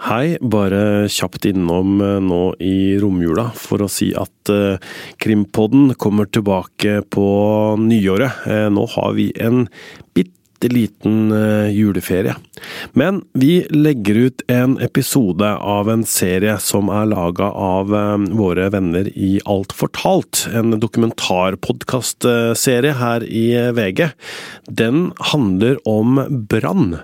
Hei, bare kjapt innom eh, nå i romjula for å si at eh, Krimpodden kommer tilbake på nyåret. Eh, nå har vi en bitte liten juleferie. Men vi legger ut en episode av en serie som er laga av våre venner i Alt fortalt. En dokumentarpodkastserie her i VG. Den handler om brann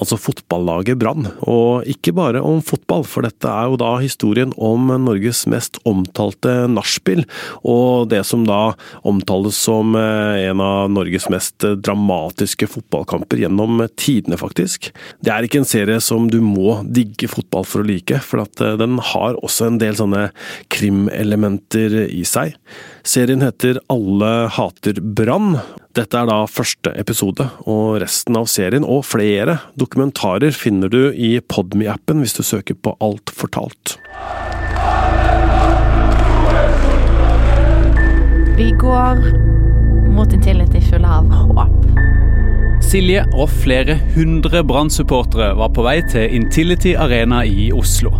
altså fotballaget Brann. Og ikke bare om fotball, for dette er jo da historien om Norges mest omtalte nachspiel, og det som da omtales som eh, en av Norges mest dramatiske fotballkamper gjennom tidene, faktisk. Det er ikke en serie som du må digge fotball for å like, for eh, den har også en del sånne krimelementer i seg. Serien heter Alle hater Brann. Dette er da første episode, og resten av serien, og flere dokumentarer, finner du i Podme-appen hvis du søker på Alt fortalt. Vi går mot en tillit i full av håp. Silje og flere hundre Brann-supportere var på vei til Intility Arena i Oslo.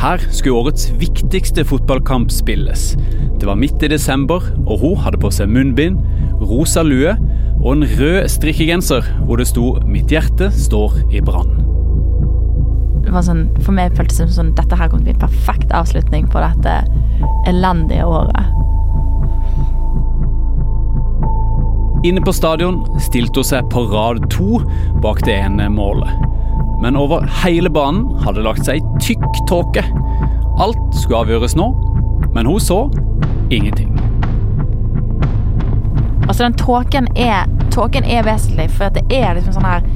Her skulle årets viktigste fotballkamp spilles. Det var midt i desember, og hun hadde på seg munnbind, rosa lue og en rød strikkegenser hvor det sto 'Mitt hjerte står i brann'. Sånn, For meg føltes det som sånn, dette her kom til å bli en perfekt avslutning på dette elendige året. Inne på stadion stilte hun seg på rad to bak det ene målet men over hele banen hadde lagt seg tykk tåke. Alt skulle avgjøres nå, men hun så ingenting. Altså, den tåken er, tåken er vesentlig, for det er liksom sånn her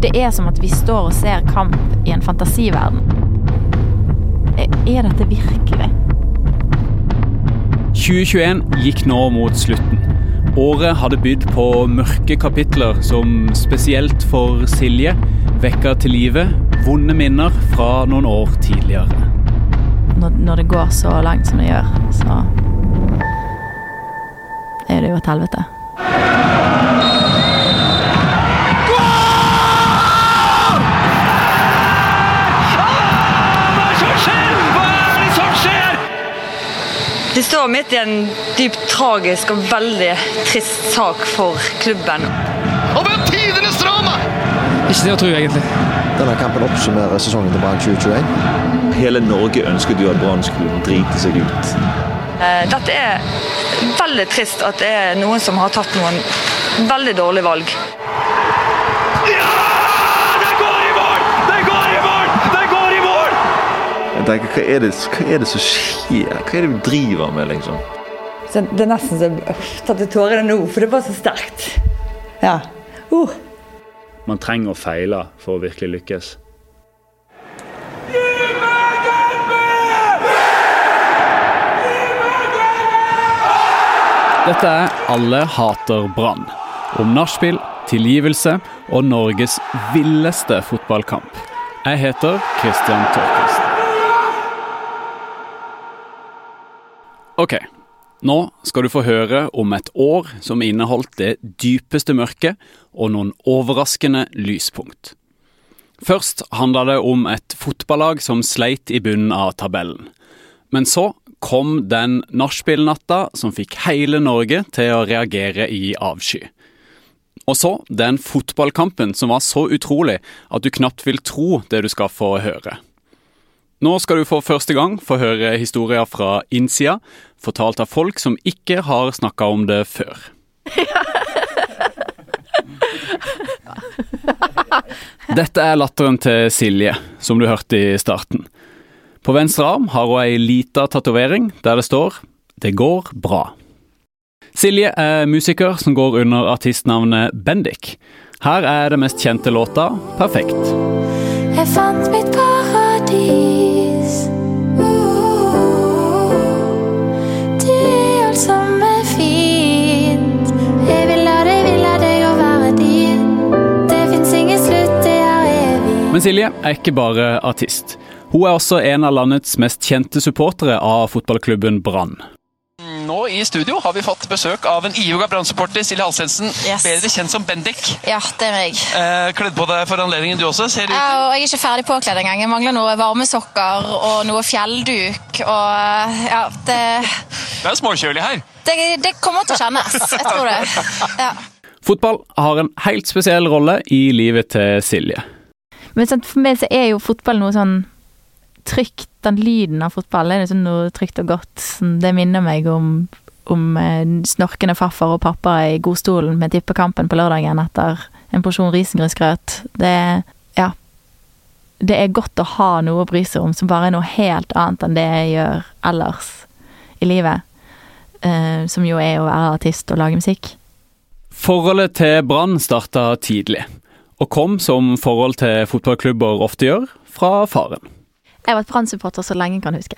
Det er som at vi står og ser kamp i en fantasiverden. Er dette virkelig? 2021 gikk nå mot slutten. Året hadde bydd på mørke kapitler som spesielt for Silje vekka til live vonde minner fra noen år tidligere. Når, når det går så langt som det gjør, så er det jo et helvete. De står midt i en dypt tragisk og veldig trist sak for klubben. Ikke det å tro, egentlig. Denne kampen oppsummerer sesongen til Brann 2021. Hele Norge ønsket jo at Brann skulle drite seg ut. Eh, dette er veldig trist at det er noen som har tatt noen veldig dårlige valg. Ja! Jeg tenker, hva er, det, hva er det som skjer? Hva er det vi driver med, liksom? Så det er nesten så jeg tatt til tårene nå, for det var så sterkt. Ja. Uh. Man trenger å feile for å virkelig lykkes. Dette er Alle hater Brann. Om nachspiel, tilgivelse og Norges villeste fotballkamp. Jeg heter Christian Torkelsen. Ok, nå skal du få høre om et år som inneholdt det dypeste mørket og noen overraskende lyspunkt. Først handla det om et fotballag som sleit i bunnen av tabellen. Men så kom den nachspielnatta som fikk hele Norge til å reagere i avsky. Og så den fotballkampen som var så utrolig at du knapt vil tro det du skal få høre. Nå skal du for første gang få høre historier fra innsida, fortalt av folk som ikke har snakka om det før. Dette er latteren til Silje, som du hørte i starten. På venstre arm har hun ei lita tatovering der det står 'Det går bra'. Silje er musiker som går under artistnavnet Bendik. Her er det mest kjente låta 'Perfekt'. Jeg fant mitt paradis Men Silje er ikke bare artist. Hun er også en av landets mest kjente supportere av fotballklubben Brann. Nå i studio har vi fått besøk av en ihuga Brann-supporter, Silje Halsensen. Yes. Bedre kjent som Bendik. Ja, det er meg. Eh, kledd på deg for anledningen du også, ser du Ja, og jeg er ikke ferdig påkledd engang. Jeg mangler noe varmesokker og noe fjellduk. Og ja, det, Det er småkjølig her. det, det kommer til å kjennes. Jeg tror det. Ja. Fotball har en helt spesiell rolle i livet til Silje. Men sant, for meg så er jo fotball noe sånn trygt. Den lyden av fotball er liksom noe trygt og godt. Det minner meg om, om eh, snorkende farfar og pappa i godstolen med tippekampen på lørdagen etter en porsjon risengrynsgrøt. Det Ja. Det er godt å ha noe å bry seg om som bare er noe helt annet enn det jeg gjør ellers i livet. Uh, som jo er å være artist og lage musikk. Forholdet til Brann starta tidlig, og kom, som forhold til fotballklubber ofte gjør, fra faren. Jeg har vært Brann-supporter så lenge jeg kan huske.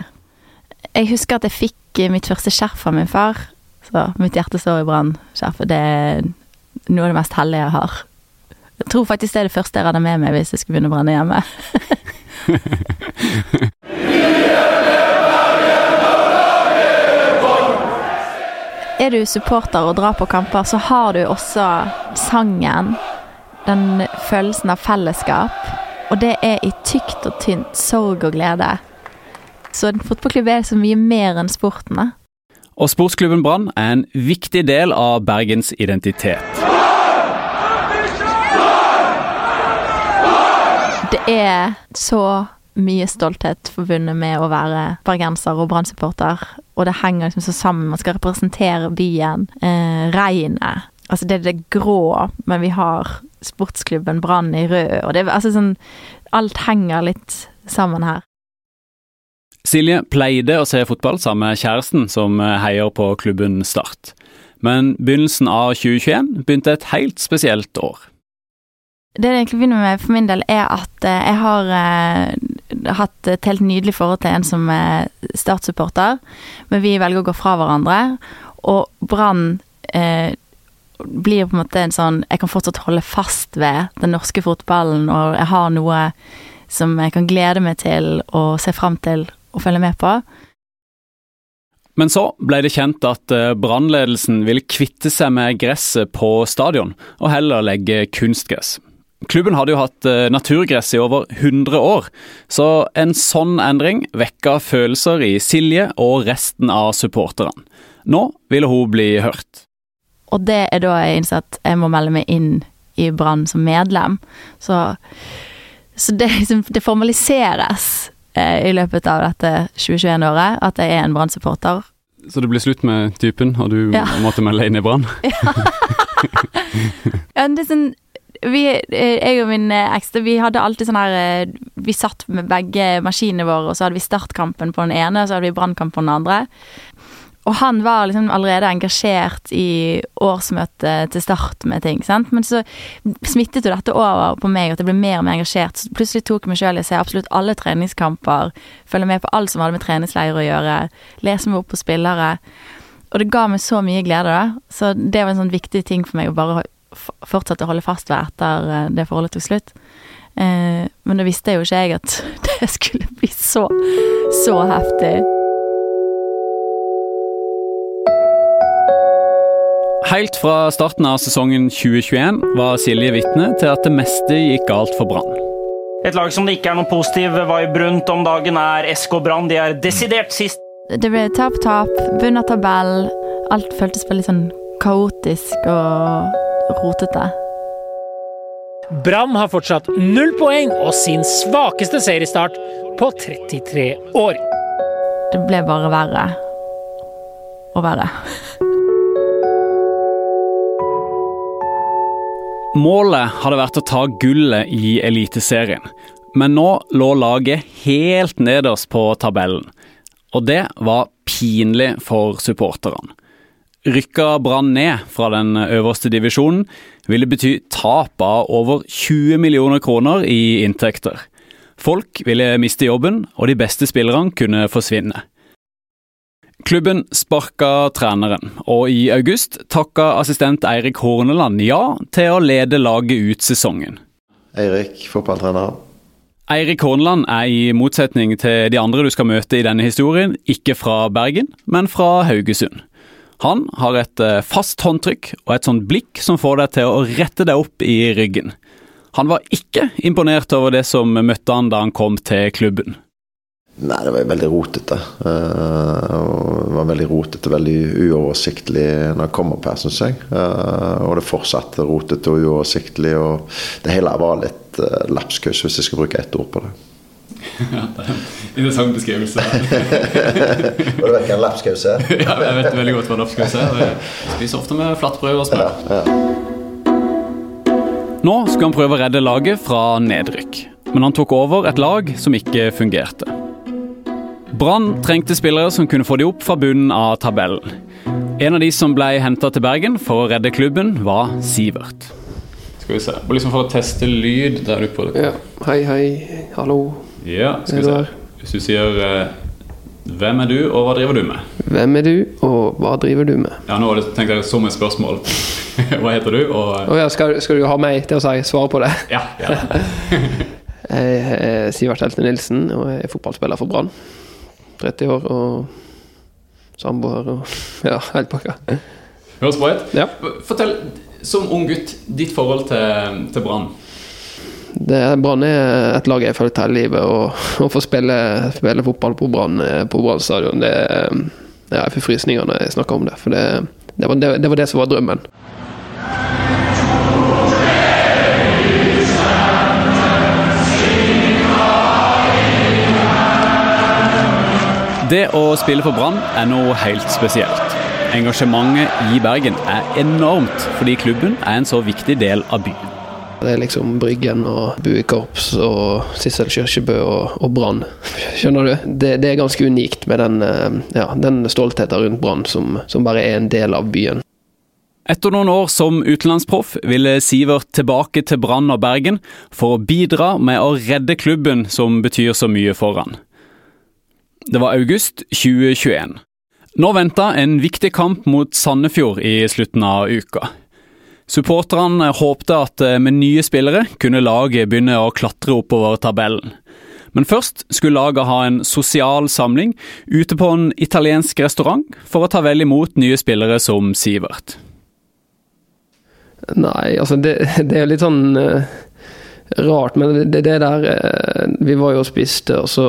Jeg husker at jeg fikk eh, mitt første skjerf av min far. Så mitt hjerte står i Brann-skjerfet. Det er noe av det mest hellige jeg har. Jeg tror faktisk det er det første jeg hadde med meg hvis jeg skulle begynne å brenne hjemme. er du supporter og drar på kamper, så har du også sangen, den følelsen av fellesskap. Og det er i tykt og tynt, sorg og glede. Så en fotballklubb er så mye mer enn sporten. da. Og sportsklubben Brann er en viktig del av Bergens identitet. Det er så mye stolthet forbundet med å være bergenser og Brann-supporter. Og det henger liksom så sammen. Man skal representere byen. Eh, regnet. Altså det er det grå, men vi har sportsklubben Brann i rød. Og det er altså sånn Alt henger litt sammen her. Silje pleide å se fotball sammen med kjæresten, som heier på klubben Start. Men begynnelsen av 2021 begynte et helt spesielt år. Det det egentlig begynner med for min del, er at eh, jeg har eh, hatt et helt nydelig forhold til en som er Start-supporter, men vi velger å gå fra hverandre. Og Brann eh, blir på en måte en sånn Jeg kan fortsatt holde fast ved den norske fotballen, og jeg har noe som jeg kan glede meg til og se fram til å følge med på. Men så ble det kjent at brannledelsen ville kvitte seg med gresset på stadion, og heller legge kunstgress. Klubben hadde jo hatt eh, naturgress i over 100 år, så en sånn endring vekka følelser i Silje og resten av supporterne. Nå ville hun bli hørt. Og det er da jeg innså at jeg må melde meg inn i Brann som medlem. Så, så det, liksom, det formaliseres eh, i løpet av dette 2021-året at jeg er en Brann-supporter. Så det ble slutt med typen, og du Ja. måtte melde inn i Brann? Ja, det er sånn vi, eh, jeg og min eh, eks, vi hadde alltid sånn her eh, Vi satt med begge maskinene våre, og så hadde vi startkampen på den ene, og så hadde vi brannkamp på den andre. Og han var liksom allerede engasjert i årsmøtet til start med ting, sant. Men så smittet jo dette over på meg, at jeg ble mer og mer engasjert. Så plutselig tok jeg meg sjøl i å se absolutt alle treningskamper, følge med på alt som hadde med treningsleirer å gjøre, lese meg opp på spillere. Og det ga meg så mye glede, da. Så det var en sånn viktig ting for meg å bare fortsette å holde fast ved etter eh, det forholdet tok slutt. Eh, men da visste jo ikke jeg at det skulle bli så, så heftig. Helt fra starten av sesongen 2021 var Silje vitne til at det meste gikk galt for Brann. Et lag som det ikke er noen positiv vibe rundt om dagen, er SK Brann. De er desidert sist. Det ble tap-tap, bunn av tabell. Alt føltes veldig sånn kaotisk og rotete. Brann har fortsatt null poeng og sin svakeste seriestart på 33 år. Det ble bare verre og verre. Målet hadde vært å ta gullet i Eliteserien, men nå lå laget helt nederst på tabellen. Og det var pinlig for supporterne. Rykka Brann ned fra den øverste divisjonen ville bety tap av over 20 millioner kroner i inntekter. Folk ville miste jobben, og de beste spillerne kunne forsvinne. Klubben sparka treneren, og i august takka assistent Eirik Horneland ja til å lede laget ut sesongen. Eirik, fotballtrener. Eirik Horneland er i motsetning til de andre du skal møte i denne historien, ikke fra Bergen, men fra Haugesund. Han har et eh, fast håndtrykk og et sånt blikk som får deg til å rette deg opp i ryggen. Han var ikke imponert over det som møtte han da han kom til klubben. Nei, det var veldig rotete. Uh, det var veldig rotete, veldig uoversiktlig når jeg kom opp her, syns jeg. Uh, og det fortsatte rotete og uoversiktlig, og det hele var litt uh, lapskaus, hvis jeg skal bruke ett ord på det. Ja, det er en interessant beskrivelse. og du vet hva en lapskaus er? ja, jeg vet veldig godt hva lapskaus er. Jeg spiser ofte med flatbrød og smør. Ja, ja. Nå skulle han prøve å redde laget fra nedrykk, men han tok over et lag som ikke fungerte. Brann trengte spillere som kunne få de opp fra bunnen av tabellen. En av de som ble henta til Bergen for å redde klubben, var Sivert. Skal vi se. Bare liksom For å teste lyd der du på det. Ja. Hei, hei. Hallo. Ja, skal vi se. Hvis du sier eh, 'Hvem er du, og hva driver du med?' Hvem er du, og hva driver du med? Ja, nå tenkte jeg som et spørsmål. hva heter du, og oh, ja, skal, skal, du ha meg til å si, svare på det? Ja, ja. jeg er Sivert Helte Nilsen og jeg er fotballspiller for Brann. 30 år og samboer og ja, helt pakka. Høres bra ut. Ja. Fortell, som ung gutt, ditt forhold til, til Brann. Brann er et lag jeg har fulgt hele livet. Å få spille, spille, fotball på Brann på Brann stadion, det ja, Jeg får frysninger når jeg snakker om det. For det, det, var, det, det var det som var drømmen. Det å spille for Brann er noe helt spesielt. Engasjementet i Bergen er enormt fordi klubben er en så viktig del av byen. Det er liksom Bryggen og Buekorps og Sissel Kyrkjebø og, og Brann. Skjønner du? Det, det, er ganske unikt med den, eh, ja, den stoltheten rundt Brann som, som bare er en del av byen. Etter noen år som utenlandsproff ville Sivert tilbake til Brann og Bergen for å bidra med å redde klubben som betyr så mye for han. Det var august 2021. Nå venta en viktig kamp mot Sandefjord i slutten av uka. Supporterne håpte at med nye spillere kunne laget begynne å klatre oppover tabellen. Men først skulle laget ha en sosial samling ute på en italiensk restaurant for å ta vel imot nye spillere som Sivert. Nei, altså det, det er litt sånn uh, rart, men det, det der uh, Vi var jo og spiste, og så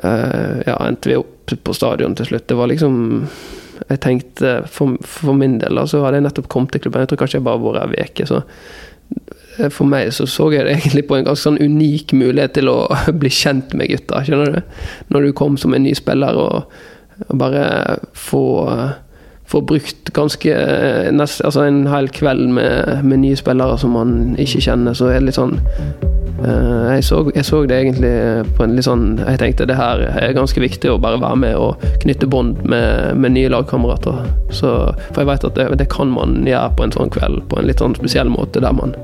ja, endte vi opp på stadion til slutt. Det var liksom jeg tenkte for, for min del så hadde jeg nettopp kommet til klubben. Jeg tror kanskje jeg bare har vært ei uke. Så eh, for meg så så jeg det egentlig på en ganske sånn unik mulighet til å bli kjent med gutta. Skjønner du? Når du kom som en ny spiller og, og bare få få brukt ganske eh, nest, altså en hel kveld med, med nye spillere som man ikke kjenner, så er det litt sånn Uh, jeg, så, jeg, så, det egentlig på en litt sånn Jeg tenkte det her er ganske viktig å bare være med og knytte bånd med, med, nye lagkamerater. For jeg vet at det, det, kan man gjøre på en sånn kveld på en litt sånn spesiell måte, der man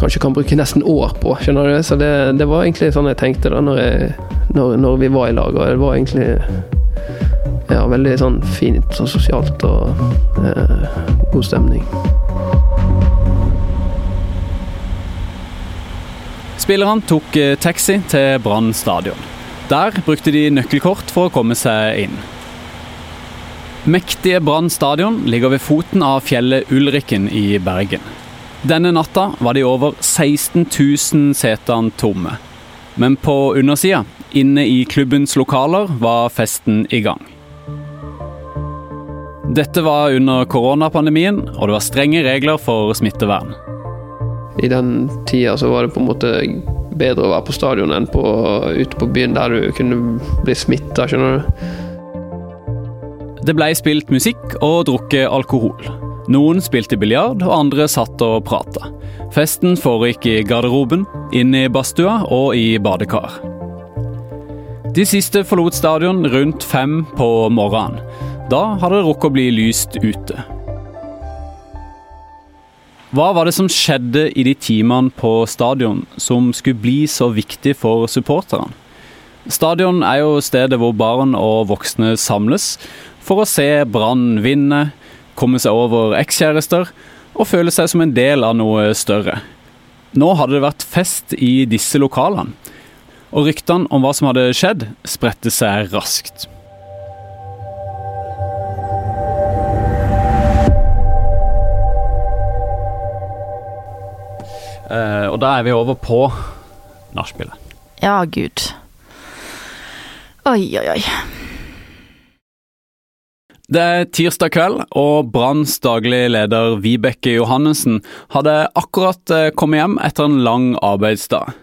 kanskje kan bruke nesten år på. skjønner du? Så det, det var egentlig sånn jeg tenkte da når, jeg, når, når vi var i lag. Og det var egentlig ja, veldig sånn fint og sosialt og eh, god stemning. Spillerne tok eh, taxi til Brann stadion. Der brukte de nøkkelkort for å komme seg inn. Mektige Brann stadion ligger ved foten av fjellet Ulriken i Bergen. Denne natta var de over 16 000 setene tomme. Men på undersida, inne i klubbens lokaler, var festen i gang. Dette var under koronapandemien, og det var strenge regler for smittevern i den tida så var det på en måte bedre å være på stadion enn på, ute på byen der du kunne bli smitta, skjønner du. Det blei spilt musikk og drukket alkohol. Noen spilte biljard, og andre satt og prata. Festen foregikk i garderoben, inne i badstua og i badekar. De siste forlot stadion rundt fem på morgenen. Da hadde det rukket å bli lyst ute. Hva var det som skjedde i de timene på stadion som skulle bli så viktig for supporterne? Stadion er jo stedet hvor barn og voksne samles for å se Brann vinne, komme seg over ekskjærester og føle seg som en del av noe større. Nå hadde det vært fest i disse lokalene, og ryktene om hva som hadde skjedd, spredte seg raskt. Og da er vi over på nachspielet. Ja, gud. Oi, oi, oi. Det er tirsdag kveld, og Branns daglig leder Vibeke Johannessen hadde akkurat eh, kommet hjem etter en lang arbeidsdag.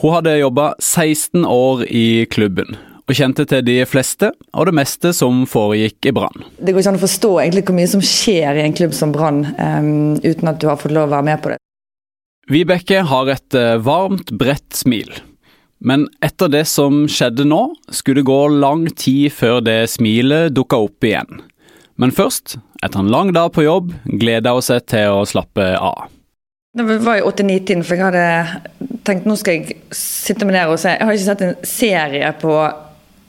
Hun hadde jobba 16 år i klubben, og kjente til de fleste og det meste som foregikk i Brann. Det går ikke an å forstå egentlig hvor mye som skjer i en klubb som Brann, um, uten at du har fått lov å være med på det. Vibeke har et eh, varmt, bredt smil. Men etter det som skjedde nå, skulle det gå lang tid før det smilet dukka opp igjen. Men først, etter en lang dag på jobb, gleda hun seg til å slappe av. Det var i 89-tiden, for jeg hadde tenkt nå skal jeg sitte med dere og se. Jeg har ikke sett en serie på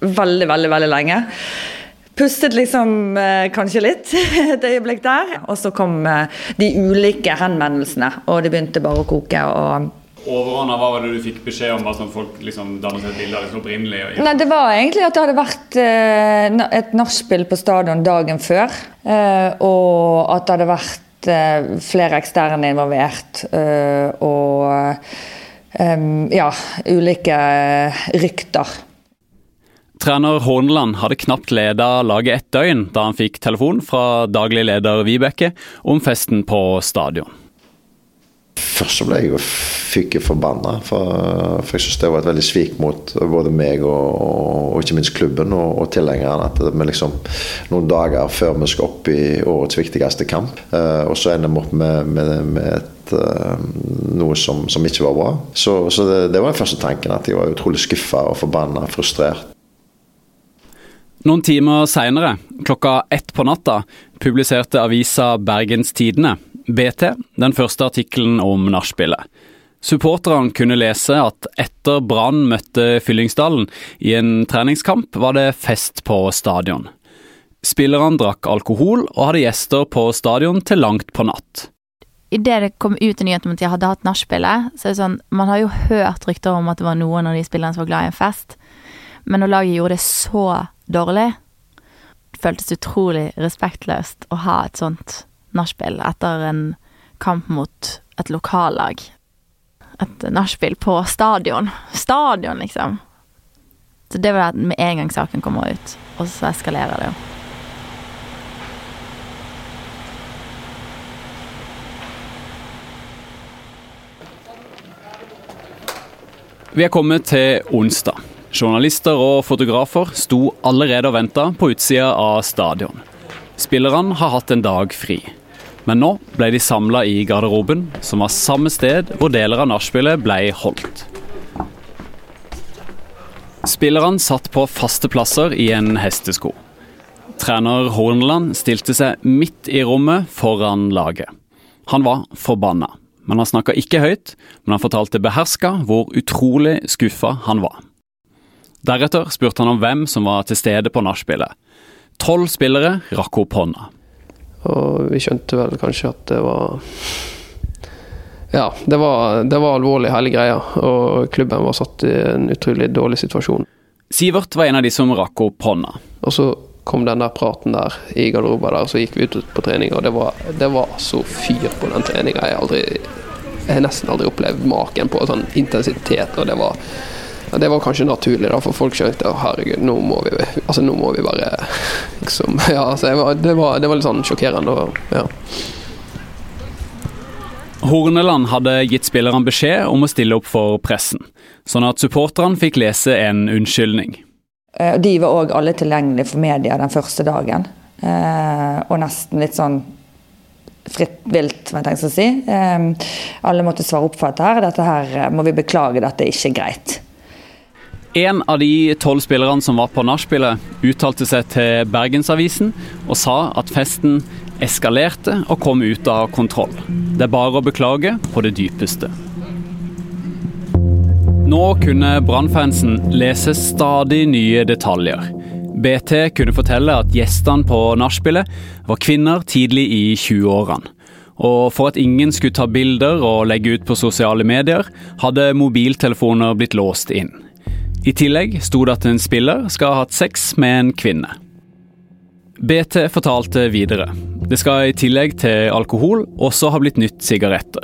veldig, veldig, veldig lenge. Pustet liksom eh, kanskje litt et øyeblikk der. Og så kom eh, de ulike henvendelsene, og det begynte bare å koke. og Overordna, hva var det du fikk beskjed om? Bare sånn folk liksom dannet et bilde av liksom opprinnelig? Og... Nei, Det var egentlig at det hadde vært eh, et nachspiel på stadion dagen før. Eh, og at det hadde vært eh, flere eksterne involvert. eh, og ja, ulike rykter. Trener Horneland hadde knapt leda laget ett døgn da han fikk telefon fra daglig leder Vibeke om festen på stadion. Først så ble jeg jo fyke forbanna, for, for jeg syns det var et veldig svik mot både meg og, og ikke minst klubben og, og tilhengerne. At vi liksom noen dager før vi skal opp i årets viktigste kamp, eh, og så ender vi opp med, med, med et, eh, noe som, som, ikke var bra. Så, så det, det, var den første tanken, at jeg var utrolig skuffa og forbanna, frustrert. Noen timer seinere, klokka ett på natta, publiserte avisa Bergens Tidende, BT, den første artikkelen om nachspielet. Supporterne kunne lese at etter Brann møtte Fyllingsdalen i en treningskamp, var det fest på stadion. Spillerne drakk alkohol og hadde gjester på stadion til langt på natt. Idet det kom ut en nyhet om at de hadde hatt nachspielet, så er det sånn Man har jo hørt rykter om at det var noen av de spillerne som var glad i en fest, men når laget gjorde det så dårlig, Det føltes utrolig respektløst å ha et sånt nachspiel etter en kamp mot et lokallag. Et nachspiel på stadion. Stadion, liksom. Så det var det med en gang saken kommer ut, og så eskalerer det jo. Vi er kommet til onsdag. Journalister og fotografer sto allerede og venta på utsida av stadion. Spillerne har hatt en dag fri. Men nå ble de samla i garderoben, som var samme sted hvor deler av nachspielet ble holdt. Spillerne satt på faste plasser i en hestesko. Trener Horneland stilte seg midt i rommet foran laget. Han var forbanna, men han snakka ikke høyt, men han fortalte beherska hvor utrolig skuffa han var. Deretter spurte han om hvem som var til stede på nachspielet. Tolv spillere rakk opp hånda. Og vi skjønte vel kanskje at det var Ja, det var, det var alvorlig, hele greia. Og klubben var satt i en utrolig dårlig situasjon. Sivert var en av de som rakk opp hånda. Og så kom den der praten der i garderoben der, så gikk vi ut på trening, og det var, det var så fyr på den treninga. Jeg, jeg har nesten aldri opplevd maken på sånn intensitet, og det var ja, det var kanskje naturlig, da, for folk skjønte at herregud, nå må vi, altså, nå må vi bare liksom Ja, altså, det, var, det var litt sånn sjokkerende. Og, ja. Horneland hadde gitt spillerne beskjed om å stille opp for pressen, sånn at supporterne fikk lese en unnskyldning. De var òg alle tilgjengelige for media den første dagen, og nesten litt sånn fritt vilt, hva jeg tenker å si. Alle måtte svare opp for dette her. Dette her må vi beklage, dette er ikke greit. En av de tolv spillerne som var på nachspielet, uttalte seg til Bergensavisen og sa at festen eskalerte og kom ut av kontroll. Det er bare å beklage på det dypeste. Nå kunne Brannfansen lese stadig nye detaljer. BT kunne fortelle at gjestene på nachspielet var kvinner tidlig i 20-årene. Og for at ingen skulle ta bilder og legge ut på sosiale medier, hadde mobiltelefoner blitt låst inn. I tillegg sto det at en spiller skal ha hatt sex med en kvinne. BT fortalte videre. Det skal i tillegg til alkohol også ha blitt nytt sigaretter.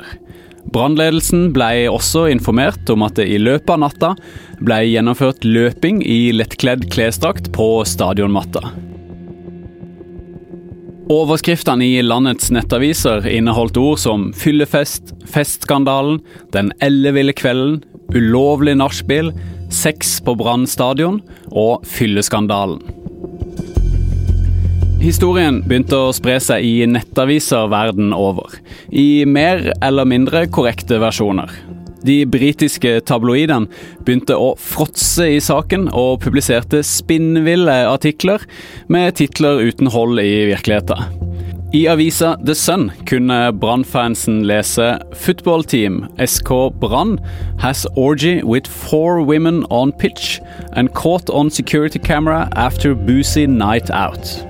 Brannledelsen ble også informert om at det i løpet av natta ble gjennomført løping i lettkledd klesdrakt på stadionmatta. Overskriftene i landets nettaviser inneholdt ord som fyllefest, festskandalen, den elleville kvelden, ulovlig nachspiel, sex på Brann stadion og fylleskandalen. Historien begynte å spre seg i nettaviser verden over, i mer eller mindre korrekte versjoner. De britiske tabloidene begynte å fråtse i saken og publiserte spinnville artikler med titler uten hold i virkeligheten. I avisa The Sun kunne Brann-fansen lese 'Football SK Brann has orgy with four women on pitch and caught on security camera after boozy night out'.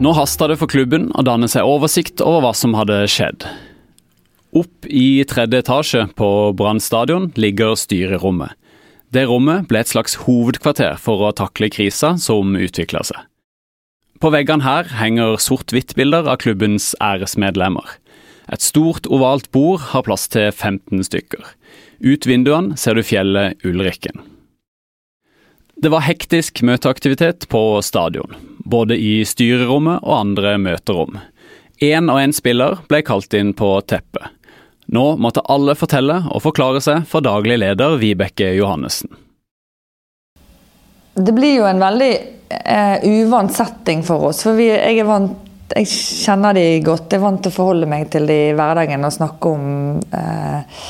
Nå hasta det for klubben å danne seg oversikt over hva som hadde skjedd. Opp i tredje etasje på Brann stadion ligger styrerommet. Det rommet ble et slags hovedkvarter for å takle krisa som utvikla seg. På veggene her henger sort-hvitt-bilder av klubbens æresmedlemmer. Et stort, ovalt bord har plass til 15 stykker. Ut vinduene ser du fjellet Ulrikken. Det var hektisk møteaktivitet på stadion, både i styrerommet og andre møterom. Én og én spiller ble kalt inn på teppet. Nå måtte alle fortelle og forklare seg for daglig leder Vibeke Johannessen. Det blir jo en veldig eh, uvant setting for oss. For vi, jeg, er vant, jeg kjenner de godt. Jeg er vant til å forholde meg til de i hverdagen og snakke om eh,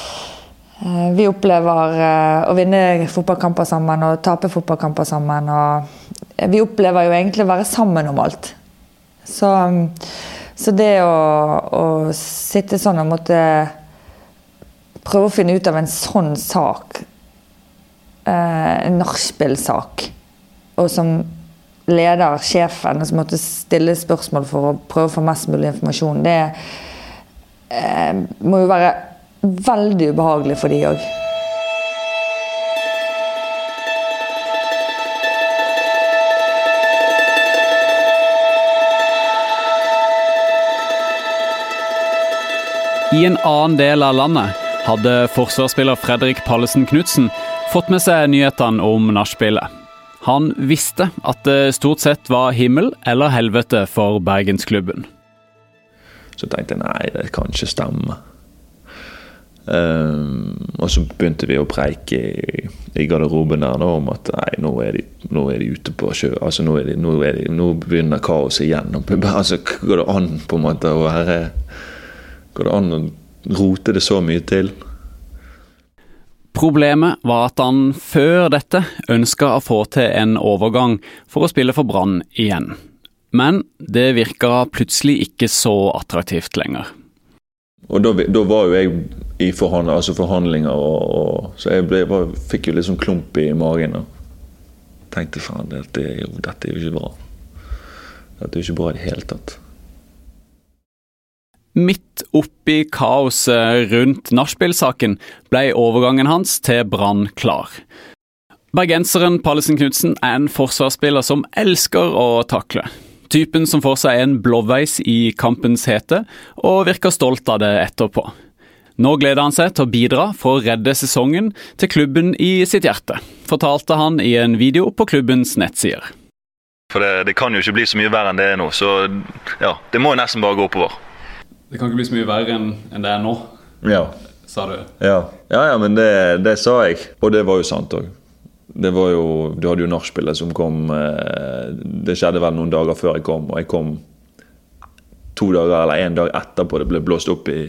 Eh, vi opplever eh, å vinne fotballkamper sammen og tape fotballkamper sammen. Og vi opplever jo egentlig å være sammen om alt. Så, så det å, å, sitte sånn og måtte prøve å finne ut av en sånn sak, eh, en nachspiel-sak, og som leder, sjefen, som måtte stille spørsmål for å prøve å få mest mulig informasjon, det må jo være veldig ubehagelig for de òg. I en annen del av landet hadde forsvarsspiller Fredrik Pallesen Knutsen fått med seg nyhetene om nachspielet. Han visste at det stort sett var himmel eller helvete for bergensklubben. Så tenkte jeg nei, det kan ikke stemme. Um, og så begynte vi å preike i, i garderoben der da, om at nei, nå er, de, nå er de ute på sjø. altså Nå, de, nå, de, nå begynner kaoset igjen. altså, Går det an på en måte å være Går det an å rote det så mye til? Problemet var at han før dette ønska å få til en overgang for å spille for Brann igjen. Men det virka plutselig ikke så attraktivt lenger. Og da, da, var jo jeg i forhandling, altså forhandlinger, og, og, så jeg ble, bare, fikk jo litt sånn klump i magen. Og tenkte faen, dette dette er jo ikke bra. Dette er jo ikke bra i det hele tatt. Midt oppi kaoset rundt nachspiel-saken ble overgangen hans til Brann klar. Bergenseren Pallesen Knutsen er en forsvarsspiller som elsker å takle. Typen som får seg en blåveis i kampens hete, og virker stolt av det etterpå. Nå gleder han seg til å bidra for å redde sesongen til klubben i sitt hjerte, fortalte han i en video på klubbens nettsider. For det, det, kan jo ikke bli så mye verre enn det er nå, så ja, det må nesten bare gå oppover. Det kan ikke bli så mye verre enn, det er nå, ja. sa du? Ja, ja, ja men det, det, sa jeg. Og det var jo sant òg. Det var jo, Du hadde jo nachspielet som kom eh, Det skjedde vel noen dager før jeg kom, og jeg kom to dager eller én dag etterpå det ble blåst opp i,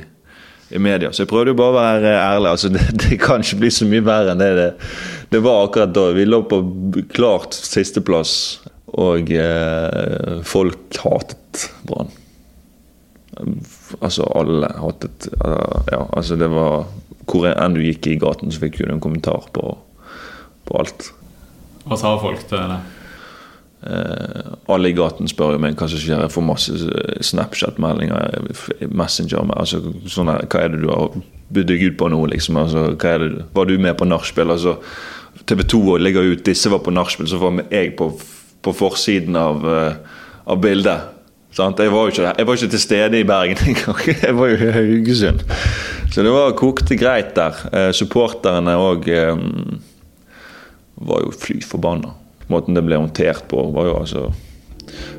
i media. Så jeg prøvde jo bare å være ærlig. altså Det, det kan ikke bli så mye verre enn det, det det, var akkurat da. Vi lå på klart sisteplass, og eh, folk hatet Brann. Altså alle hatet uh, Ja, altså det var Hvor enn du gikk i gaten, så fikk du en kommentar på på alt. Hva sa folk til det? Uh, alle i gaten spør jo meg hva som skjer. Jeg får masse Snapchat-meldinger, Messenger altså, sånne, Hva er det du har bydd deg ut på nå, liksom? Altså, hva er det, var du med på nachspiel? Altså, TV 2 legger ut 'disse var på nachspiel', så var jeg på, på forsiden av, av bildet. Jeg, var jeg var ikke til stede i Bergen engang. Jeg var jo i Haugesund. Så det var kokte greit der. Eh, supporterne òg eh, var jo fly forbanna. Måten det ble håndtert på, var jo altså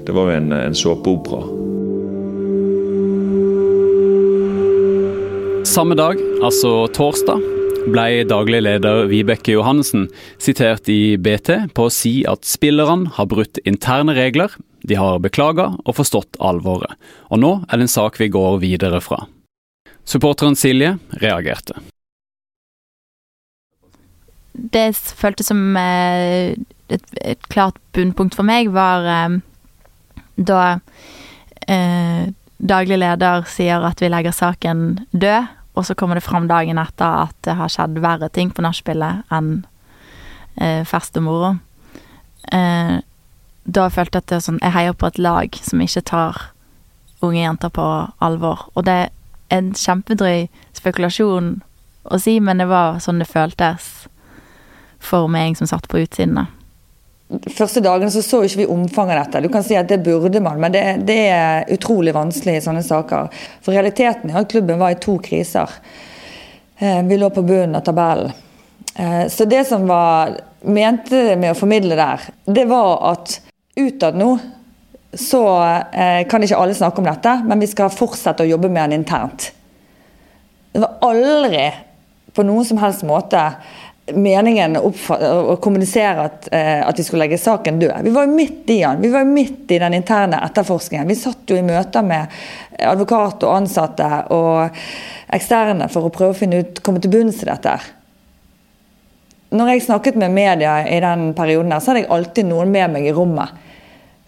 Det var jo en, en såpeopera. Samme dag, altså torsdag, ble daglig leder Vibeke Johannessen sitert i BT på å si at spillerne har brutt interne regler, de har beklaga og forstått alvoret, og nå er det en sak vi går videre fra. Supporteren Silje reagerte. Det føltes som eh, et, et klart bunnpunkt for meg, var eh, da eh, daglig leder sier at vi legger saken død, og så kommer det fram dagen etter at det har skjedd verre ting på nachspielet enn eh, fest og moro. Eh, da følte jeg at det er sånn Jeg heier på et lag som ikke tar unge jenter på alvor. Og det er en kjempedrøy spekulasjon å si, men det var sånn det føltes for meg som satt på utsiden. første dagene så så ikke vi omfanget av dette. Du kan si at det burde man, men det, det, er utrolig vanskelig i sånne saker. For realiteten er at klubben var i to kriser. Eh, vi lå på bunnen av tabellen. Eh, så det som var mente med å formidle der, det var at utad nå så eh, kan ikke alle snakke om dette, men vi skal fortsette å jobbe med den internt. Det var aldri på noen som helst måte meningen å kommunisere at, eh, at, vi skulle legge saken død. Vi var jo midt i den. Vi var midt i den interne etterforskningen. Vi satt jo i møter med advokat og ansatte og eksterne for å prøve å finne ut, komme til bunns i dette. Når jeg snakket med media i den perioden, der, så hadde jeg alltid noen med meg i rommet.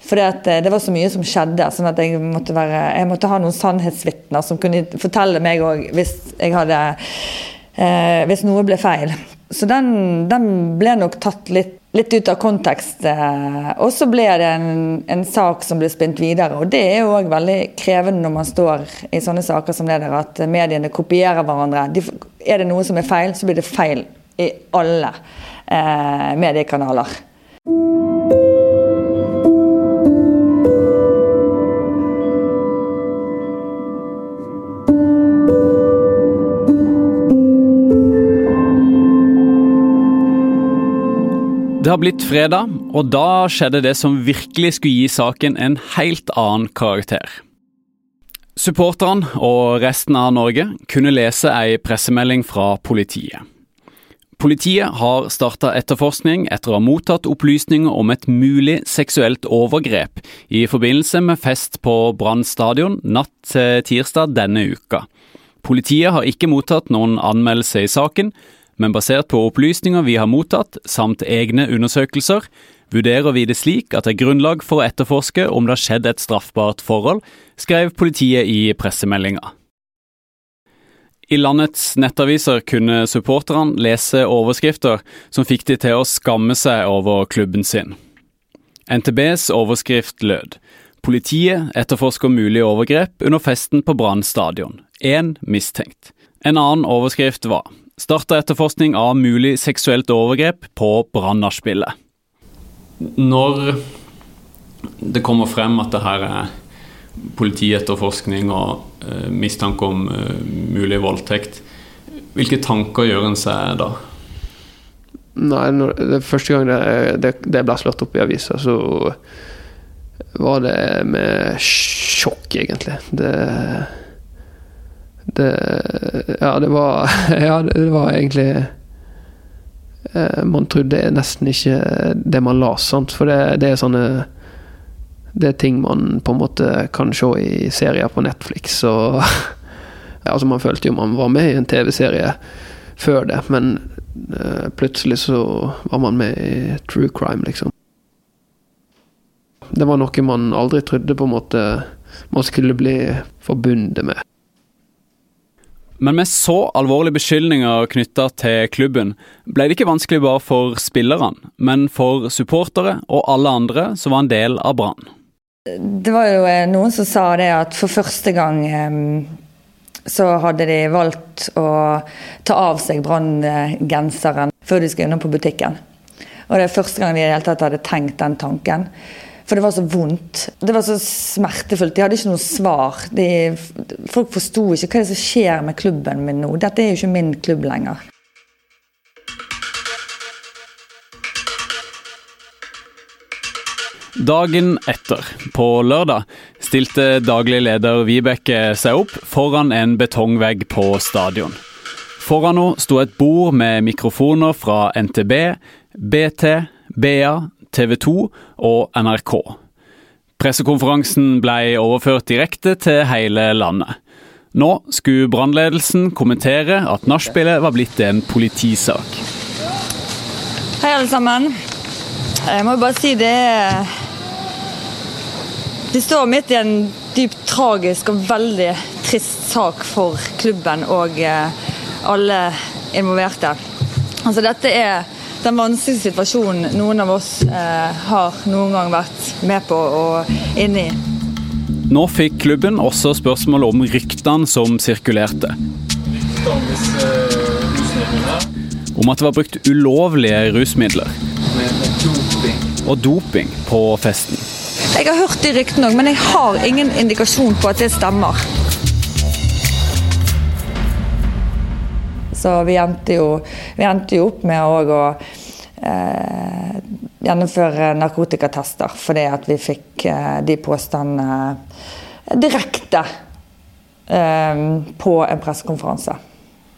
For eh, det var så mye som skjedde, sånn at jeg måtte, være, jeg måtte ha noen sannhetsvitner som kunne fortelle meg òg hvis eh, Hvis noe ble feil. Så den, den, ble nok tatt litt, litt ut av kontekst. Eh, og så ble det en, en, sak som ble spint videre. Og det er jo òg veldig krevende når man står i sånne saker som det der, at mediene kopierer hverandre. De, er det noe som er feil, så blir det feil i alle eh, mediekanaler. Det har blitt fredag, og da skjedde det som virkelig skulle gi saken en helt annen karakter. Supporterne og resten av Norge kunne lese ei pressemelding fra politiet. Politiet har starta etterforskning etter å ha mottatt opplysninger om et mulig seksuelt overgrep i forbindelse med fest på Brann stadion natt til tirsdag denne uka. Politiet har ikke mottatt noen anmeldelse i saken, men basert på opplysninger vi har mottatt, samt egne undersøkelser, vurderer vi det slik at det er grunnlag for å etterforske om det har skjedd et straffbart forhold, skrev politiet i pressemeldinga. I landets nettaviser kunne supporterne lese overskrifter som fikk de til å skamme seg over klubben sin. NTBs overskrift lød Politiet etterforsker mulig overgrep under festen på Brann stadion. Én mistenkt. En annen overskrift var starta etterforskning av mulig seksuelt overgrep på Brann-nachspielet. Når det kommer frem at det her er politietterforskning og uh, mistanke om uh, mulig voldtekt, hvilke tanker gjør en seg da? Nei, når, det første gang det, det, det ble slått opp i avisa, så var det med sjokk, egentlig. Det det Ja, det var Ja, det var egentlig eh, Man trodde nesten ikke det man las, sant. For det, det, er sånne Det er ting man på en måte kan se i serier på Netflix og altså Man følte jo man var med i en TV-serie før det, men eh, plutselig så var man med i true crime, liksom. Det var noe man aldri trodde på en måte man skulle bli forbundet med. Men med så alvorlige beskyldninger knytta til klubben, ble det ikke vanskelig bare for spillerne, men for supportere og alle andre som var en del av Brann. Det var jo eh, noen som sa det at for første gang så hadde de valgt å ta av seg Brann-genseren før de skulle innom på butikken. Og det er første gang de i det hele tatt hadde tenkt den tanken. For det var så vondt. Det var så smertefullt. De hadde ikke noe svar. De, folk forsto ikke hva som skjer med klubben min nå. Dette er jo ikke min klubb lenger. Dagen etter, på lørdag, stilte daglig leder Vibeke seg opp foran en betongvegg på stadion. Foran henne sto et bord med mikrofoner fra NTB, BT, BA, TV 2 og NRK. Pressekonferansen ble overført direkte til hele landet. Nå skulle brannledelsen kommentere at nachspielet var blitt en politisak. Hei, alle sammen. Jeg må bare si det Vi står midt i en dypt tragisk og veldig trist sak for klubben og eh, alle involverte. Altså, dette er den vanskeligste situasjonen noen av oss eh, har noen gang vært med på og inne i. Nå fikk klubben også spørsmål om ryktene som sirkulerte. Om at det var brukt ulovlige rusmidler. Og doping på festen. Jeg har hørt de ryktene òg, men jeg har ingen indikasjon på at det stemmer. Så vi endte jo, vi endte jo opp med å eh, gjennomføre narkotikatester fordi at vi fikk eh, de påstandene direkte eh, på en pressekonferanse.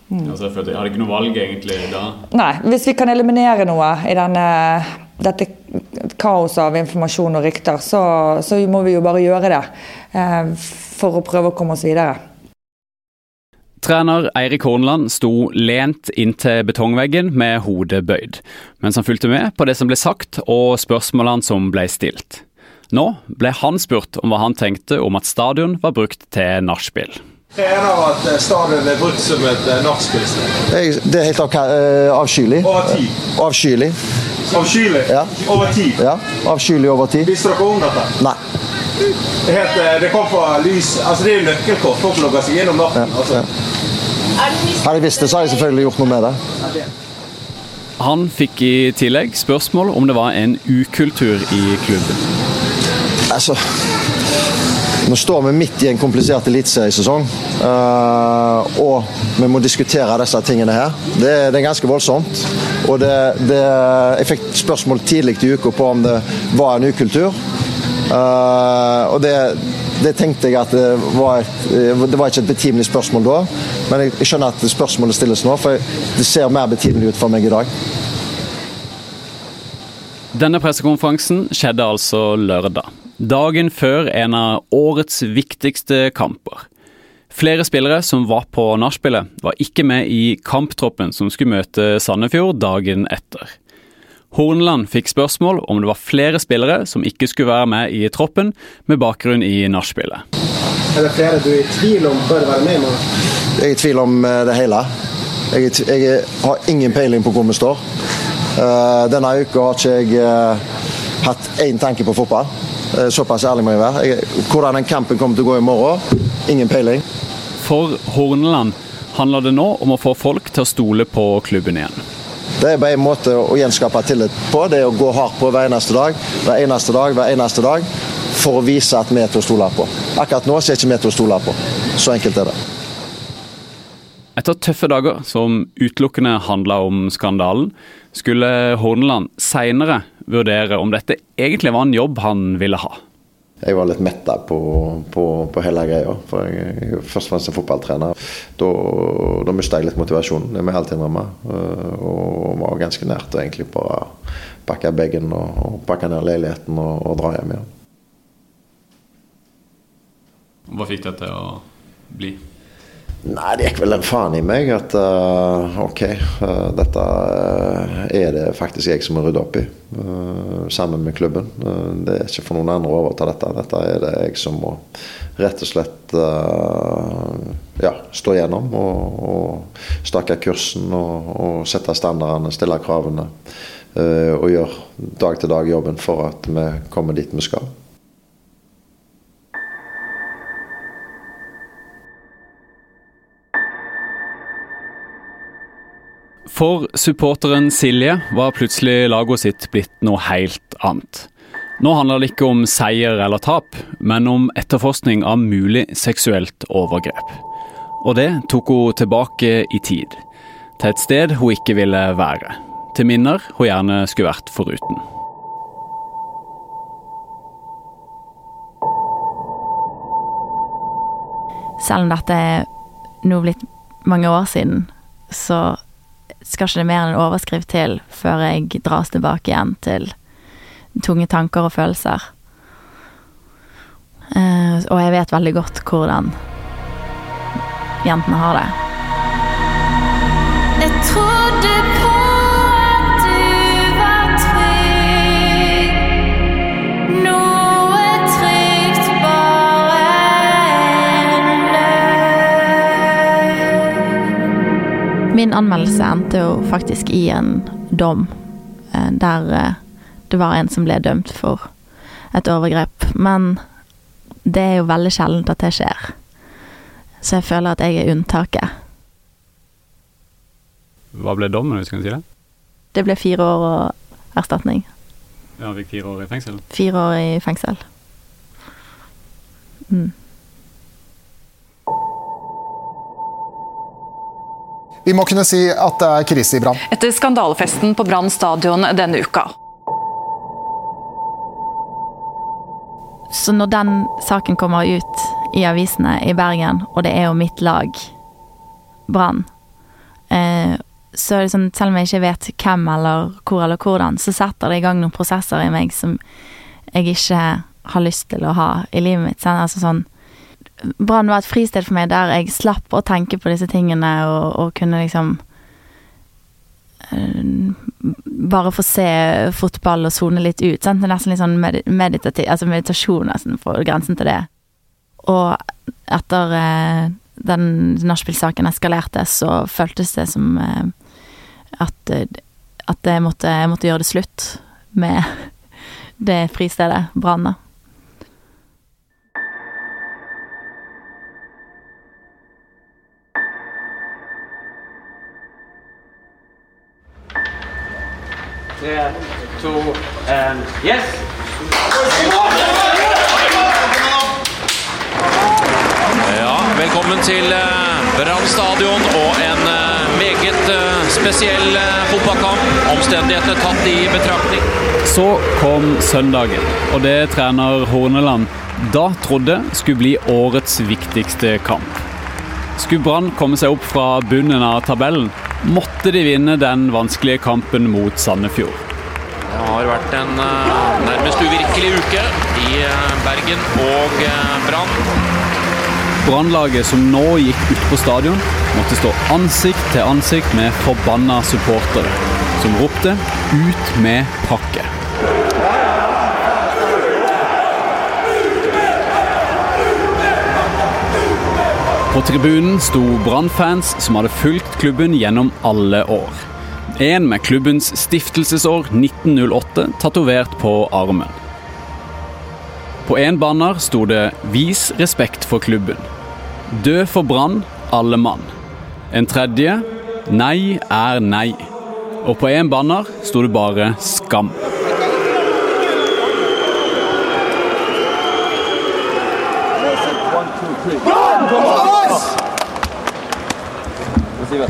Mm. Altså, jeg hadde ikke noe valg egentlig da? Nei. Hvis vi kan eliminere noe i denne, dette kaoset av informasjon og rykter, så, så, må vi jo bare gjøre det. Eh, for å prøve å komme oss videre. Trener Eirik Horneland sto lent inntil betongveggen med hodet bøyd, mens han fulgte med på det som ble sagt og spørsmålene som ble stilt. Nå ble han spurt om hva han tenkte om at stadion var brukt til nachspiel. Jeg at stadion er brukt som et nachspielsted. Det er helt avskyelig. Over tid. Avskyelig. Avskyelig? Ja. Over tid? Ja, avskyelig over tid. Visste dere om dette? Nei. Det, heter, det kom fra lys Altså, det er jo nøkkelkort. Folk logger seg gjennom natten. Ja, altså. ja. Hadde jeg visst det, så hadde jeg selvfølgelig gjort noe med det. Han fikk i tillegg spørsmål om det var en ukultur i klubben. Altså Nå står vi midt i en komplisert eliteseriesesong, uh, og vi må diskutere disse tingene her. Det, det er ganske voldsomt. Og det, det, jeg fikk spørsmål tidlig i uka på om det var en ukultur. Uh, og det, det, tenkte jeg at det var, et, det var ikke et betimelig spørsmål da. Men jeg skjønner at spørsmålet stilles nå, for det ser mer betimelig ut for meg i dag. Denne pressekonferansen skjedde altså lørdag, dagen før en av årets viktigste kamper. Flere spillere som var på nachspielet, var ikke med i kamptroppen som skulle møte Sandefjord dagen etter. Horneland fikk spørsmål om det var flere spillere som ikke skulle være med i troppen med bakgrunn i nachspielet. Er det flere du er i tvil om bør være med? Med? Jeg er i tvil om det hele. Jeg, jeg har ingen peiling på hvor vi står. Uh, denne uka har ikke jeg uh, hatt én tanke på fotball. Uh, såpass ærlig må jeg være. Hvordan den kampen kommer til å gå i morgen, ingen peiling. For Horneland handler det nå om å få folk til å stole på klubben igjen. Det er bare en måte å gjenskape tillit på. Det er å gå hardt på hver eneste dag, hver eneste dag, hver eneste dag. For å vise at vi er til å stole på. Akkurat nå så er ikke vi til å stole på. Så enkelt er det. Etter tøffe dager som utelukkende handla om skandalen, skulle Horneland seinere vurdere om dette egentlig var en jobb han ville ha. Jeg var litt metta på, på, på, hele greia. For jeg er først og fremst en fotballtrener. Da, da mista jeg litt motivasjonen, det må jeg helt innrømme. Og var ganske nært å egentlig bare pakke bagen og, og pakke ned leiligheten og, og dra hjem igjen. Hva fikk det til å bli? Nei, det gikk vel en faen i meg at uh, OK, uh, dette uh, er det faktisk jeg som må rydde opp i. sammen med klubben. det er ikke for noen andre å overta dette. Dette er det jeg som må rett og slett ja, stå gjennom og, og stake kursen og, og, sette standardene, stille kravene. og gjøre dag til dag jobben for at vi kommer dit vi skal. For supporteren Silje var plutselig laget sitt blitt noe helt annet. Nå handler det ikke om seier eller tap, men om etterforskning av mulig seksuelt overgrep. Og det tok hun tilbake i tid. Til et sted hun ikke ville være. Til minner hun gjerne skulle vært foruten. Selv om dette er nå blitt mange år siden, så skal ikke det mer enn en overskrift til før jeg dras tilbake igjen til tunge tanker og følelser. Uh, og jeg vet veldig godt hvordan jentene har det. Jeg trodde på Min anmeldelse endte jo faktisk i en dom eh, der eh, det var en som ble dømt for et overgrep. Men det er jo veldig sjeldent at det skjer. Så jeg føler at jeg er unntaket. Hva ble dommen, hvis du kan si det? Det ble fire år og erstatning. Ja, Han fikk fire år i fengsel. Fire år i fengsel. Mm. Vi må kunne si at det er krise i Brann. Etter skandalefesten på Brann stadion denne uka. Så når den saken kommer ut i avisene i Bergen, og det er jo mitt lag, Brann, eh, så er det sånn, selv om jeg ikke vet hvem eller hvor eller hvordan, så setter det i gang noen prosesser i meg som jeg ikke har lyst til å ha i livet mitt. Sånn, altså sånn Brann var et fristed for meg der jeg slapp å tenke på disse tingene og, og kunne liksom eh, bare få se fotball og sone litt ut. Sant? Det er nesten litt sånn medi- meditativ, altså meditasjon nesten på grensen til det. Og etter eh, den nachspiel-saken eskalerte, så føltes det som eh, at, at jeg, måtte, jeg måtte gjøre det slutt med det fristedet, Brann. da. Tre, to, en Yes! Ja, velkommen til eh, Brann stadion og en eh, meget eh, spesiell fotballkamp. Omstendighetene tatt i betraktning. Så kom søndagen, og det trener Horneland da trodde skulle bli årets viktigste kamp. Skulle Brann komme seg opp fra bunnen av tabellen, måtte de vinne den vanskelige kampen mot Sandefjord. Det har vært en eh, nærmest uvirkelig uke i eh, Bergen og eh, Brann. Brannlaget som nå gikk ut på stadion, måtte stå ansikt til ansikt med forbanna supportere, som ropte 'ut med pakket'. På tribunen sto Brann-fans som hadde fulgt klubben gjennom alle år. En med klubbens stiftelsesår 1908 tatovert på armen. På en banner sto det 'Vis respekt for klubben'. Dø for Brann, alle mann. En tredje 'Nei er nei'. Og på en banner sto det bare 'Skam'.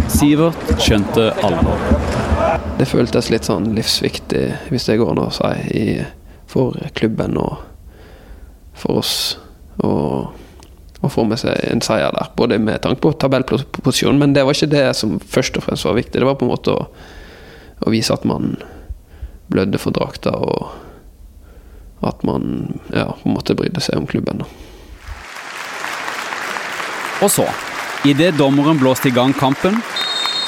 Sivert skjønte alvor. Det føltes litt sånn livsviktig, hvis det går an å si, i, for klubben og for oss å, å få med seg en seier der. Både med tanke på tabellposisjon, men det var ikke det som først og fremst var viktig. Det var på en måte å, å vise at man blødde for drakta, og at man ja, på en måte brydde seg om klubben. Og så, idet dommeren blåste i gang kampen,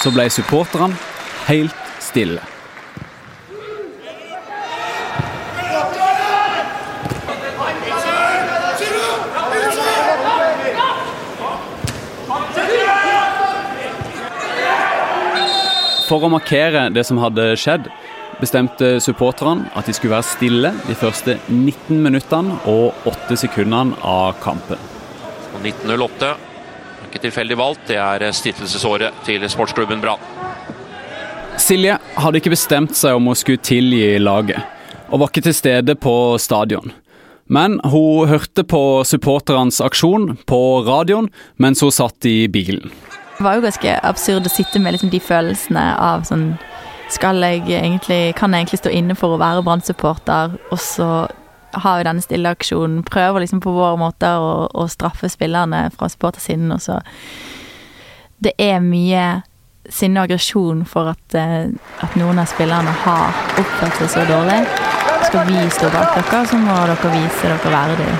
så ble supporterne helt stille. For å markere det som hadde skjedd, bestemte supporterne at de skulle være stille de første 19 minuttene og 8 sekundene av kampen. Og 1908, ikke tilfeldig valgt, det er stiftelsesåret til sportsklubben Brann. Silje hadde ikke bestemt seg om hun skulle tilgi laget. og var ikke til stede på stadion. Men hun hørte på supporternes aksjon på radioen mens hun satt i bilen. Det var jo ganske absurd å sitte med liksom de følelsene av sånn Skal jeg egentlig Kan jeg egentlig stå inne for å være Brann-supporter, og så har vi denne stilleaksjonen. Prøver liksom på vår måte å, å straffe spillerne fra supportersiden, og så Det er mye sinne og aggresjon for at, eh, at noen av spillerne har oppført seg så dårlig. Skal vi stå bak dere, så må dere vise dere verdig.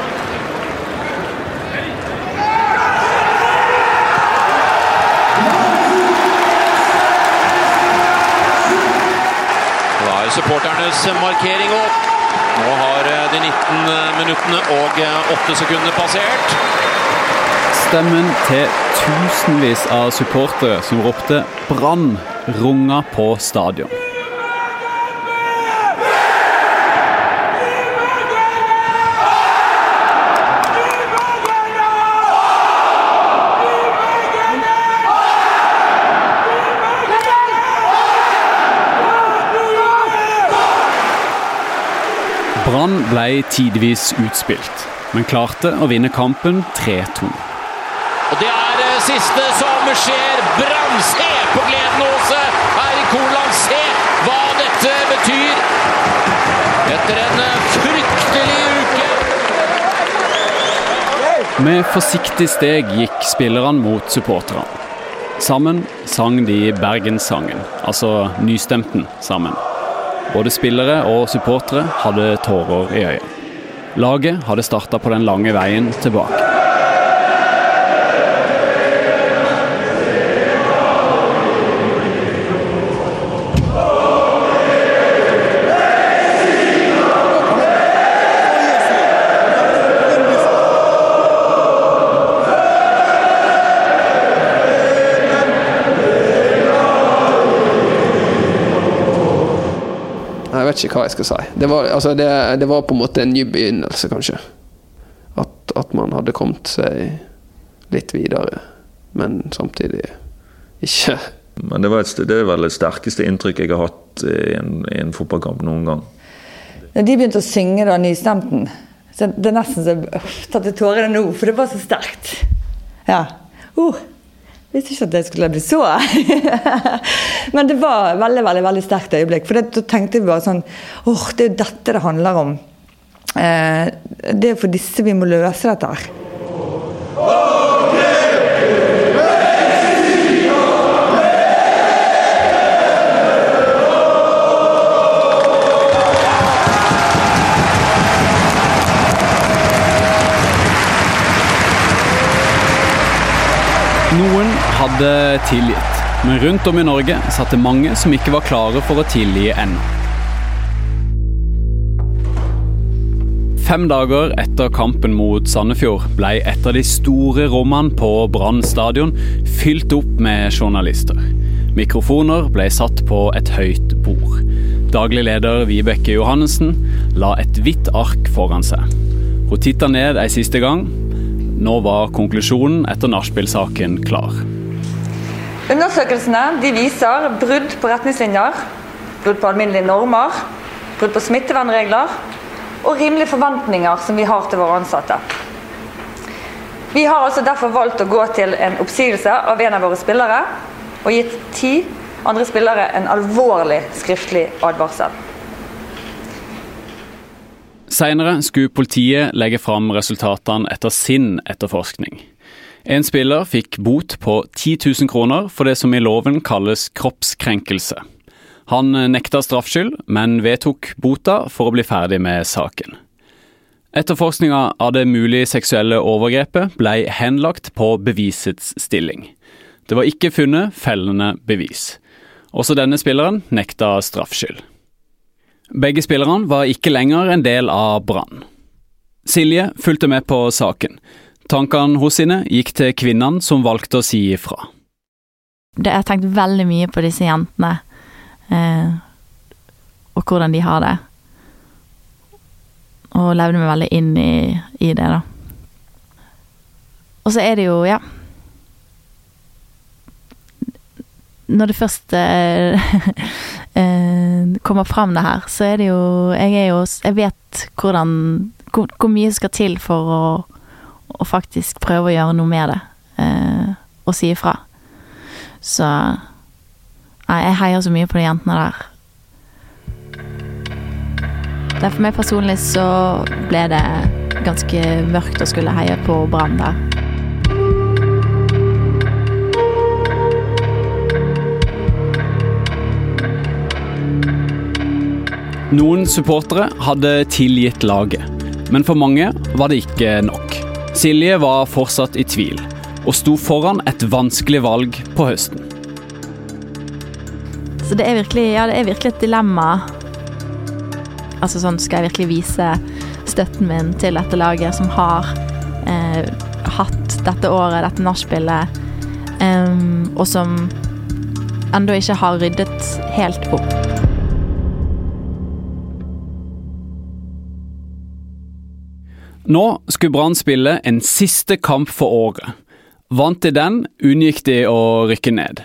Da er supporternes markering opp. Eh, de 19 minuttene og 8 sekundene passert. Stemmen til tusenvis av supportere som ropte 'Brann' runga på stadion. Brann ble tidvis utspilt, men klarte å vinne kampen 3-2. Og det er det siste som skjer. Brann, se på gleden, Åse! Eirik Holand, se hva dette betyr! Etter en fryktelig uke. Med forsiktig steg gikk spillerne mot supporterne. Sammen sang de Bergenssangen, altså nystemten sammen. Både spillere og supportere hadde tårer i øyet. Laget hadde starta på den lange veien tilbake. Vet ikke hva jeg skal si. Det var, altså det, det var på en måte en ny begynnelse, kanskje. At, at man hadde kommet seg litt videre, men samtidig ikke. Men det, var et, det er vel det sterkeste inntrykket jeg har hatt i en, i en fotballkamp noen gang. Da de begynte å synge da, nystemten, så det er nesten så jeg tatt til tårene nå, for det var så sterkt. Ja. Uh, visste ikke at det skulle bli så. Men det var et veldig veldig, veldig sterkt øyeblikk. For da tenkte vi bare sånn åh, det er jo dette det handler om. Eh, det er for disse vi må løse dette her. Noen hadde tilgitt, men rundt om i Norge satt det mange som ikke var klare for å tilgi ennå. Fem dager etter kampen mot Sandefjord ble et av de store rommene på Brann stadion fylt opp med journalister. Mikrofoner ble satt på et høyt bord. Daglig leder Vibeke Johannessen la et hvitt ark foran seg. Hun titta ned ei siste gang. Nå var konklusjonen etter nachspiel-saken klar. Undersøkelsene de viser brudd på retningslinjer, brudd på alminnelige normer, brudd på smittevernregler og rimelige forventninger som vi har til våre ansatte. Vi har altså derfor valgt å gå til en oppsigelse av en av våre spillere og gitt ti andre spillere en alvorlig skriftlig advarsel. Senere skulle politiet legge fram resultatene etter sin etterforskning. En spiller fikk bot på 10 000 kroner for det som i loven kalles kroppskrenkelse. Han nekta straffskyld, men vedtok bota for å bli ferdig med saken. Etterforskninga av det mulige seksuelle overgrepet ble henlagt på bevisets stilling. Det var ikke funnet fellende bevis. Også denne spilleren nekta straffskyld. Begge spillerne var ikke lenger en del av Brann. Silje fulgte med på saken. Tankene hos sine gikk til kvinnene som valgte å si ifra. Det, jeg har tenkt veldig mye på disse jentene, eh, og hvordan de har det. Og levde meg veldig inn i, i det, da. Og så er det jo, ja Når det først eh, eh, kommer fram det her, så er det jo Jeg er jo Jeg vet hvordan Hvor, hvor mye skal til for å, å faktisk prøve å gjøre noe med det. Eh, og si ifra. Så Nei, jeg heier så mye på de jentene der. Det for meg personlig så ble det ganske mørkt å skulle heie på Brann der. Noen supportere hadde tilgitt laget, men for mange var det ikke nok. Silje var fortsatt i tvil, og sto foran et vanskelig valg på høsten. Så det er virkelig, ja, det er virkelig et dilemma. Altså sånn, skal jeg virkelig vise støtten min til dette laget som har eh, hatt dette året, dette nachspielet, eh, og som ennå ikke har ryddet helt opp. Nå skulle Brann spille en siste kamp for året. Vant de den, unngikk de å rykke ned.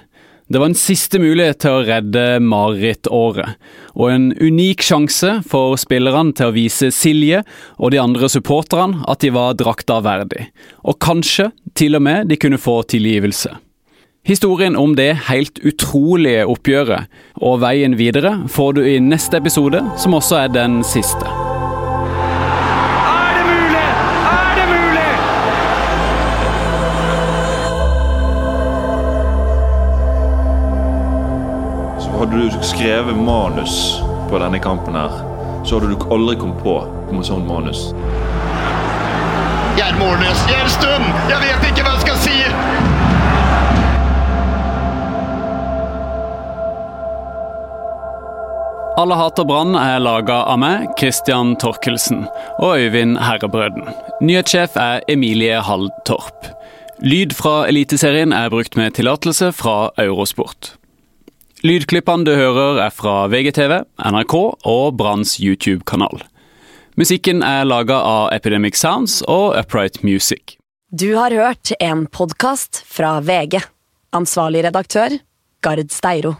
Det var en siste mulighet til å redde marerittåret, og en unik sjanse for spillerne til å vise Silje og de andre supporterne at de var drakta verdig, og kanskje til og med de kunne få tilgivelse. Historien om det helt utrolige oppgjøret og veien videre får du i neste episode, som også er den siste. Hadde du skrevet manus på denne kampen her, så hadde du aldri kommet på med sånt manus. Gerd Mårnes, Gjerstøm! Jeg vet ikke hva jeg skal si! Alle hater Brann er laga av meg, Christian Torkelsen, og Øyvind Herrebrøden. Nyhetssjef er Emilie Hall Torp. Lyd fra Eliteserien er brukt med tillatelse fra Eurosport. Lydklippene du hører er fra VGTV, NRK og Branns YouTube-kanal. Musikken er laga av Epidemic Sounds og Upright Music. Du har hørt en podkast fra VG. Ansvarlig redaktør, Gard Steiro.